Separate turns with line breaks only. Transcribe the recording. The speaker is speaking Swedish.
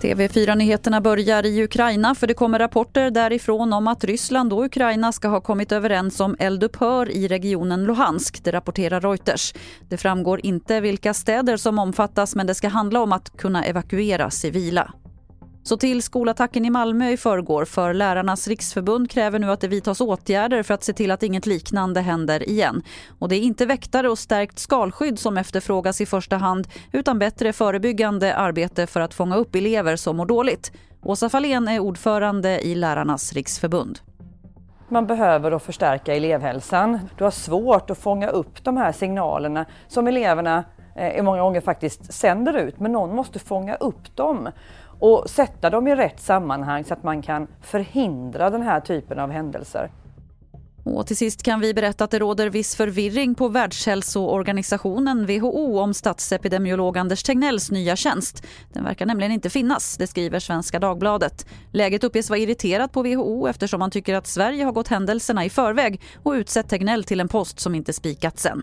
TV4-nyheterna börjar i Ukraina för det kommer rapporter därifrån om att Ryssland och Ukraina ska ha kommit överens om eldupphör i regionen Luhansk, det rapporterar Reuters. Det framgår inte vilka städer som omfattas men det ska handla om att kunna evakuera civila. Så till skolattacken i Malmö i förrgår för Lärarnas riksförbund kräver nu att det vidtas åtgärder för att se till att inget liknande händer igen. Och det är inte väktare och stärkt skalskydd som efterfrågas i första hand utan bättre förebyggande arbete för att fånga upp elever som mår dåligt. Åsa Fahlén är ordförande i Lärarnas riksförbund.
Man behöver förstärka elevhälsan. Du har svårt att fånga upp de här signalerna som eleverna eh, många gånger faktiskt sänder ut, men någon måste fånga upp dem och sätta dem i rätt sammanhang så att man kan förhindra den här typen av händelser.
Och till sist kan vi berätta att det råder viss förvirring på Världshälsoorganisationen WHO om statsepidemiolog Anders Tegnells nya tjänst. Den verkar nämligen inte finnas, det skriver Svenska Dagbladet. Läget uppges vara irriterat på WHO eftersom man tycker att Sverige har gått händelserna i förväg och utsett Tegnell till en post som inte spikats än.